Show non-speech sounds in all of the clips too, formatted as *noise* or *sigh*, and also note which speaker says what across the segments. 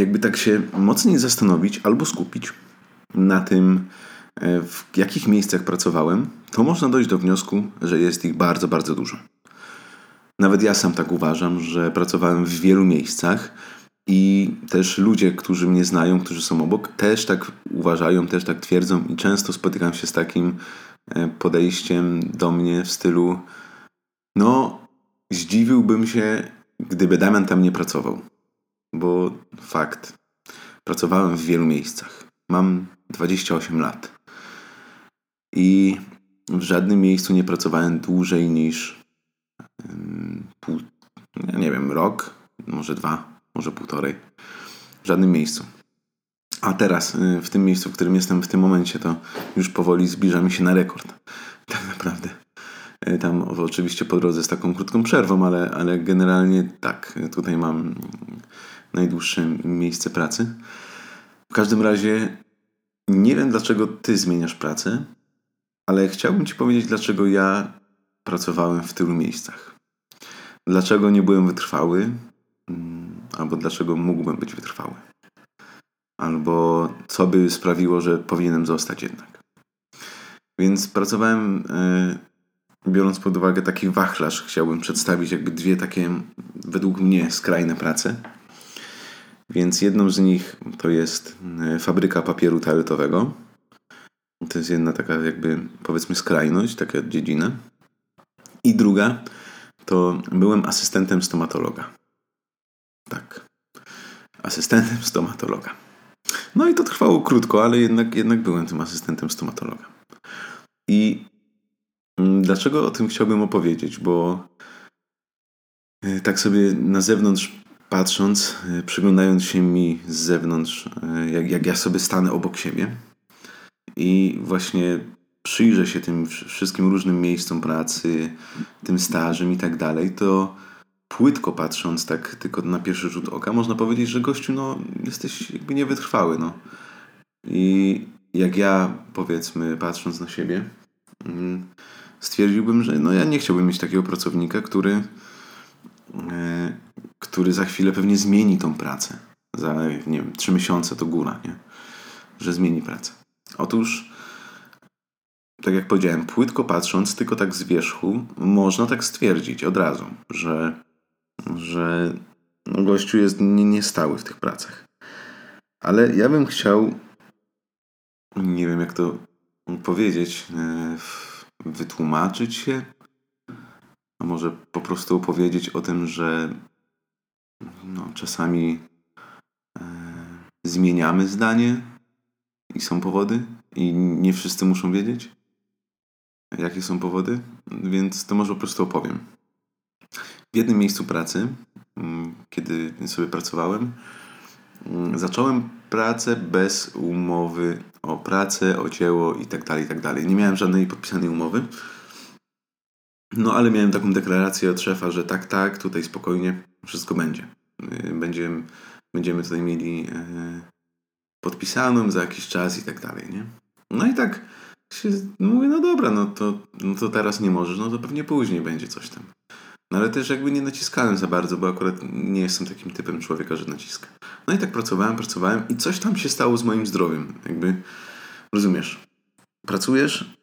Speaker 1: jakby tak się mocniej zastanowić albo skupić na tym, e, w jakich miejscach pracowałem, to można dojść do wniosku, że jest ich bardzo, bardzo dużo. Nawet ja sam tak uważam, że pracowałem w wielu miejscach i też ludzie, którzy mnie znają, którzy są obok, też tak uważają, też tak twierdzą i często spotykam się z takim e, podejściem do mnie w stylu no, zdziwiłbym się, gdyby Damian tam nie pracował. Bo fakt, pracowałem w wielu miejscach. Mam 28 lat. I w żadnym miejscu nie pracowałem dłużej niż pół, nie wiem, rok, może dwa, może półtorej. W żadnym miejscu. A teraz, y, w tym miejscu, w którym jestem w tym momencie, to już powoli zbliżamy się na rekord. *laughs* Tak naprawdę. Y, tam oczywiście po drodze z taką krótką przerwą, ale, ale generalnie tak, tutaj mam najdłuższe miejsce pracy. W każdym razie nie wiem, dlaczego ty zmieniasz pracę, ale chciałbym ci powiedzieć, dlaczego ja pracowałem w tylu miejscach. Dlaczego nie byłem wytrwały, mm, albo dlaczego mógłbym być wytrwały. Albo co by sprawiło, że powinienem zostać jednak. Więc pracowałem, e, biorąc pod uwagę taki wachlarz, chciałbym przedstawić jakby dwie takie, według mnie, skrajne prace. Więc jedną z nich to jest e, fabryka papieru toaletowego. To jest jedna taka jakby powiedzmy skrajność, taka dziedzina. I druga to byłem asystentem stomatologa. Tak. Asystentem stomatologa. No i to trwało krótko, ale jednak, jednak byłem tym asystentem stomatologa. I mm, dlaczego o tym chciałbym opowiedzieć? Bo e, tak sobie na zewnątrz patrząc, e, przyglądając się mi z zewnątrz, e, jak, jak ja sobie stanę obok siebie i właśnie przyjrzę się tym wszystkim różnym miejscom pracy, tym stażem i tak dalej, to płytko patrząc tak tylko na pierwszy rzut oka, można powiedzieć, że gościu, no jesteś jakby niewytrwały, no. I jak ja, powiedzmy, patrząc na siebie, mm, stwierdziłbym, że no ja nie chciałbym mieć takiego pracownika, który e, który za chwilę pewnie zmieni tą pracę. Za, nie wiem, trzy miesiące to góra, nie? Że zmieni pracę. Otóż tak jak powiedziałem, płytko patrząc, tylko tak z wierzchu, można tak stwierdzić od razu, że, że no gościu jest nie, niestały w tych pracach. Ale ja bym chciał, nie wiem jak to powiedzieć, e, wytłumaczyć się, a może po prostu opowiedzieć o tym, że no, czasami e, zmieniamy zdanie i są powody i nie wszyscy muszą wiedzieć jakie są powody, więc to może po prostu opowiem. W jednym miejscu pracy, mm, kiedy sobie pracowałem, mm, zacząłem pracę bez umowy o pracę, o dzieło i tak dalej, i tak. Nie miałem żadnej podpisanej umowy. No ale miałem taką deklarację od szefa, że tak, tak, tutaj spokojnie, wszystko będzie. Y, będziemy, będziemy tutaj mieli e, podpisaną za jakiś czas i tak dalej, nie? No i tak się, mówię, no dobra, no to, no to teraz nie możesz, no to pewnie później będzie coś tam. No ale też jakby nie naciskałem za bardzo, bo akurat nie jestem takim typem człowieka, że naciska. No i tak pracowałem, pracowałem i coś tam się stało z moim zdrowiem. Jakby, rozumiesz, pracujesz,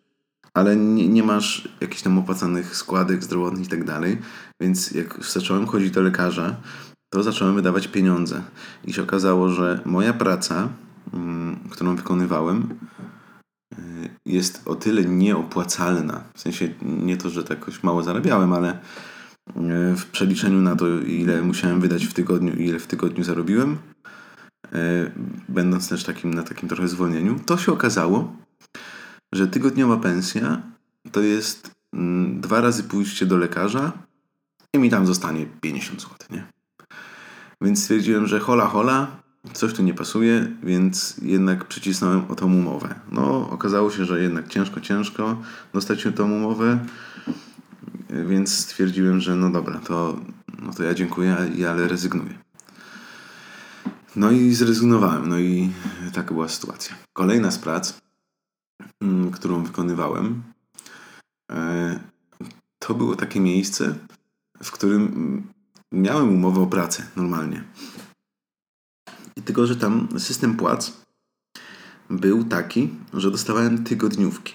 Speaker 1: ale nie, nie masz jakichś tam opłacanych składek zdrowotnych i tak dalej, więc jak zacząłem chodzić do lekarza, to zacząłem wydawać pieniądze. I się okazało, że moja praca, mm, którą wykonywałem, jest o tyle nieopłacalna. W sensie nie to, że tak jakoś mało zarabiałem, ale e, w przeliczeniu na to, ile musiałem wydać w tygodniu i ile w tygodniu zarobiłem, e, będąc też takim, na takim trochę zwolnieniu, to się okazało, że tygodniowa pensja to jest mm, dwa razy pójście do lekarza i mi tam zostanie 50 zł, nie? Więc stwierdziłem, że hola hola, coś tu nie pasuje, więc jednak przycisnąłem o tą umowę. No, okazało się, że jednak ciężko, ciężko dostać się tą umowę, więc stwierdziłem, że no dobra, to, no to ja dziękuję, ale rezygnuję. No i zrezygnowałem, no i taka była sytuacja. Kolejna z prac, którą wykonywałem, e, to było takie miejsce, w którym miałem umowę o pracę normalnie I tylko, że tam system płac był taki, że dostawałem tygodniówki.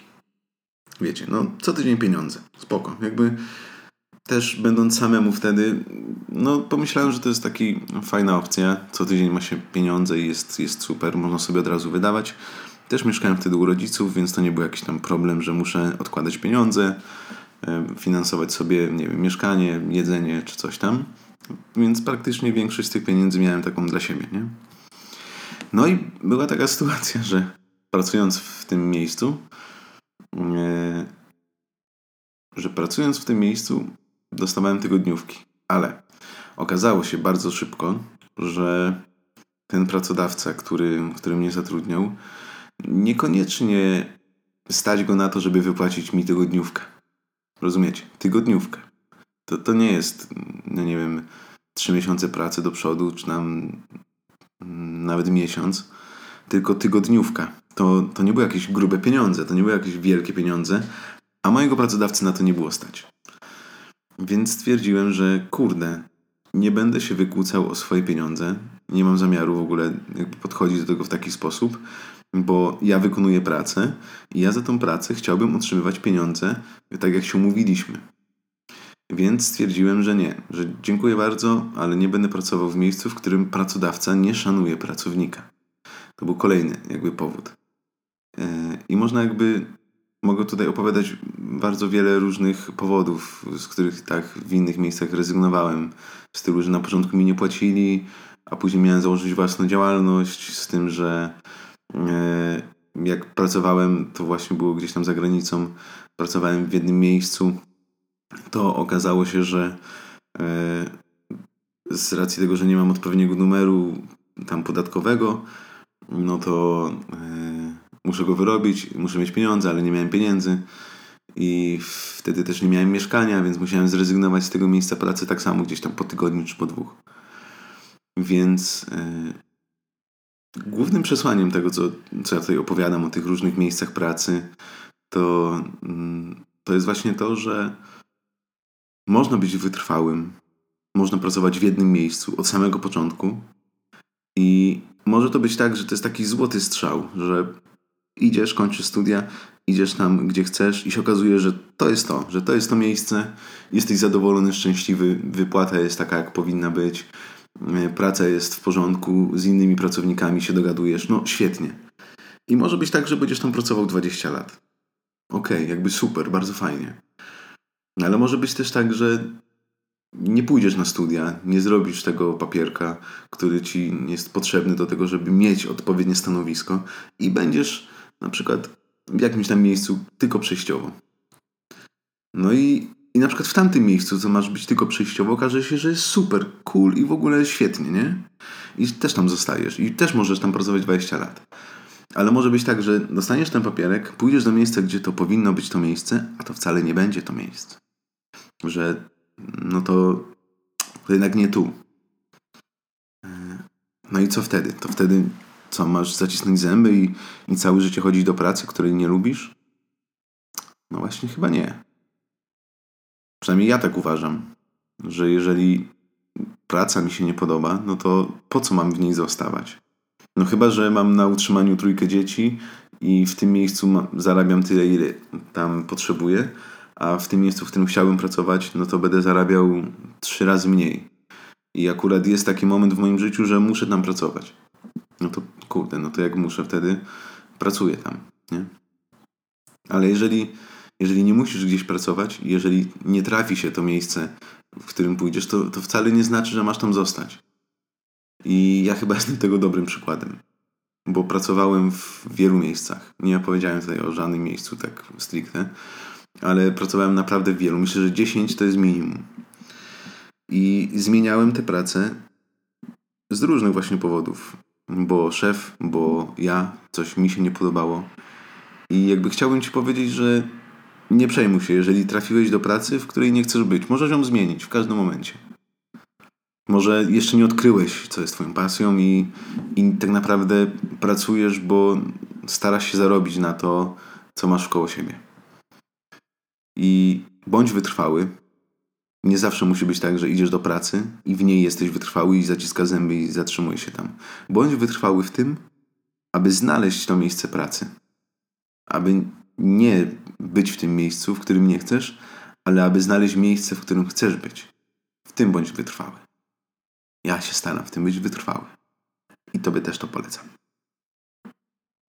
Speaker 1: Wiecie, no co tydzień pieniądze. Spoko. Jakby też będąc samemu wtedy, no pomyślałem, że to jest taki fajna opcja. Co tydzień ma się pieniądze i jest, jest super, można sobie od razu wydawać. Też mieszkałem wtedy u rodziców, więc to nie był jakiś tam problem, że muszę odkładać pieniądze, finansować sobie, nie wiem, mieszkanie, jedzenie czy coś tam. Więc praktycznie większość z tych pieniędzy miałem taką dla siebie, nie? No i była taka *laughs* sytuacja, że pracując w tym miejscu, e, że pracując w tym miejscu dostawałem tygodniówki, ale okazało się bardzo szybko, że ten pracodawca, który, który mnie zatrudniał, niekoniecznie stać go na to, żeby wypłacić mi tygodniówkę. Rozumiecie? Tygodniówkę. To, to nie jest, no nie wiem, trzy miesiące pracy do przodu, czy tam nawet miesiąc, tylko tygodniówka. To, to nie były jakieś grube pieniądze, to nie były jakieś wielkie pieniądze, a mojego pracodawcy na to nie było stać. Więc stwierdziłem, że kurde, nie będę się wykłócał o swoje pieniądze. Nie mam zamiaru w ogóle podchodzić do tego w taki sposób, bo ja wykonuję pracę i ja za tą pracę chciałbym otrzymywać pieniądze, tak jak się umówiliśmy. Więc stwierdziłem, że nie, że dziękuję bardzo, ale nie będę pracował w miejscu, w którym pracodawca nie szanuje pracownika. To był kolejny jakby powód. E, I można jakby, mogę tutaj opowiadać bardzo wiele różnych powodów, z których tak w innych miejscach rezygnowałem. W stylu, że na początku mi nie płacili, a później miałem założyć własną działalność, z tym, że e, jak pracowałem, to właśnie było gdzieś tam za granicą, pracowałem w jednym miejscu, to okazało się, że e, z racji tego, że nie mam odpowiedniego numeru tam podatkowego, no to e, muszę go wyrobić, muszę mieć pieniądze, ale nie miałem pieniędzy. I wtedy też nie miałem mieszkania, więc musiałem zrezygnować z tego miejsca pracy tak samo gdzieś tam po tygodniu czy po dwóch. Więc yy, głównym przesłaniem tego, co, co ja tutaj opowiadam o tych różnych miejscach pracy, to, yy, to jest właśnie to, że można być wytrwałym, można pracować w jednym miejscu od samego początku. I może to być tak, że to jest taki złoty strzał, że idziesz, kończysz studia, idziesz tam, gdzie chcesz i się okazuje, że to jest to, że to jest to miejsce, jesteś zadowolony, szczęśliwy, wypłata jest taka, jak powinna być, praca jest w porządku, z innymi pracownikami się dogadujesz, no świetnie. I może być tak, że będziesz tam pracował 20 lat. Okej, okay, jakby super, bardzo fajnie. No ale może być też tak, że nie pójdziesz na studia, nie zrobisz tego papierka, który ci jest potrzebny do tego, żeby mieć odpowiednie stanowisko i będziesz na przykład w jakimś tam miejscu tylko przejściowo. No i, i na przykład w tamtym miejscu, co masz być tylko przejściowo, okaże się, że jest super, cool i w ogóle świetnie, nie? I też tam zostajesz i też możesz tam pracować 20 lat. Ale może być tak, że dostaniesz ten papierek, pójdziesz do miejsca, gdzie to powinno być to miejsce, a to wcale nie będzie to miejsce że no to, to jednak nie tu. No i co wtedy? To wtedy co, masz zacisnąć zęby i, i całe życie chodzić do pracy, której nie lubisz? No właśnie chyba nie. Przynajmniej ja tak uważam, że jeżeli praca mi się nie podoba, no to po co mam w niej zostawać? No chyba, że mam na utrzymaniu trójkę dzieci i w tym miejscu zarabiam tyle, ile tam potrzebuję, a w tym miejscu, w którym chciałbym pracować, no to będę zarabiał trzy razy mniej. I akurat jest taki moment w moim życiu, że muszę tam pracować. No to kurde, no to jak muszę wtedy, pracuję tam, nie? Ale jeżeli, jeżeli nie musisz gdzieś pracować, jeżeli nie trafi się to miejsce, w którym pójdziesz, to, to wcale nie znaczy, że masz tam zostać. I ja chyba jestem tego dobrym przykładem. Bo pracowałem w wielu miejscach. Nie opowiedziałem tutaj o żadnym miejscu tak stricte, ale pracowałem naprawdę w wielu. Myślę, że 10 to jest minimum. I zmieniałem tę pracę z różnych właśnie powodów. Bo szef, bo ja, coś mi się nie podobało. I jakby chciałbym Ci powiedzieć, że nie przejmuj się, jeżeli trafiłeś do pracy, w której nie chcesz być. Możesz ją zmienić w każdym momencie. Może jeszcze nie odkryłeś, co jest Twoją pasją, i, i tak naprawdę pracujesz, bo starasz się zarobić na to, co masz koło siebie. I bądź wytrwały, Nie zawsze musi być tak, że idziesz do pracy i w niej jesteś wytrwały i zaciska zęby i zatrzymuje się tam. Bądź wytrwały w tym, aby znaleźć to miejsce pracy. Aby nie być w tym miejscu, w którym nie chcesz, ale aby znaleźć miejsce, w którym chcesz być. W tym bądź wytrwały. Ja się staram w tym być wytrwały. I Tobie też to polecam.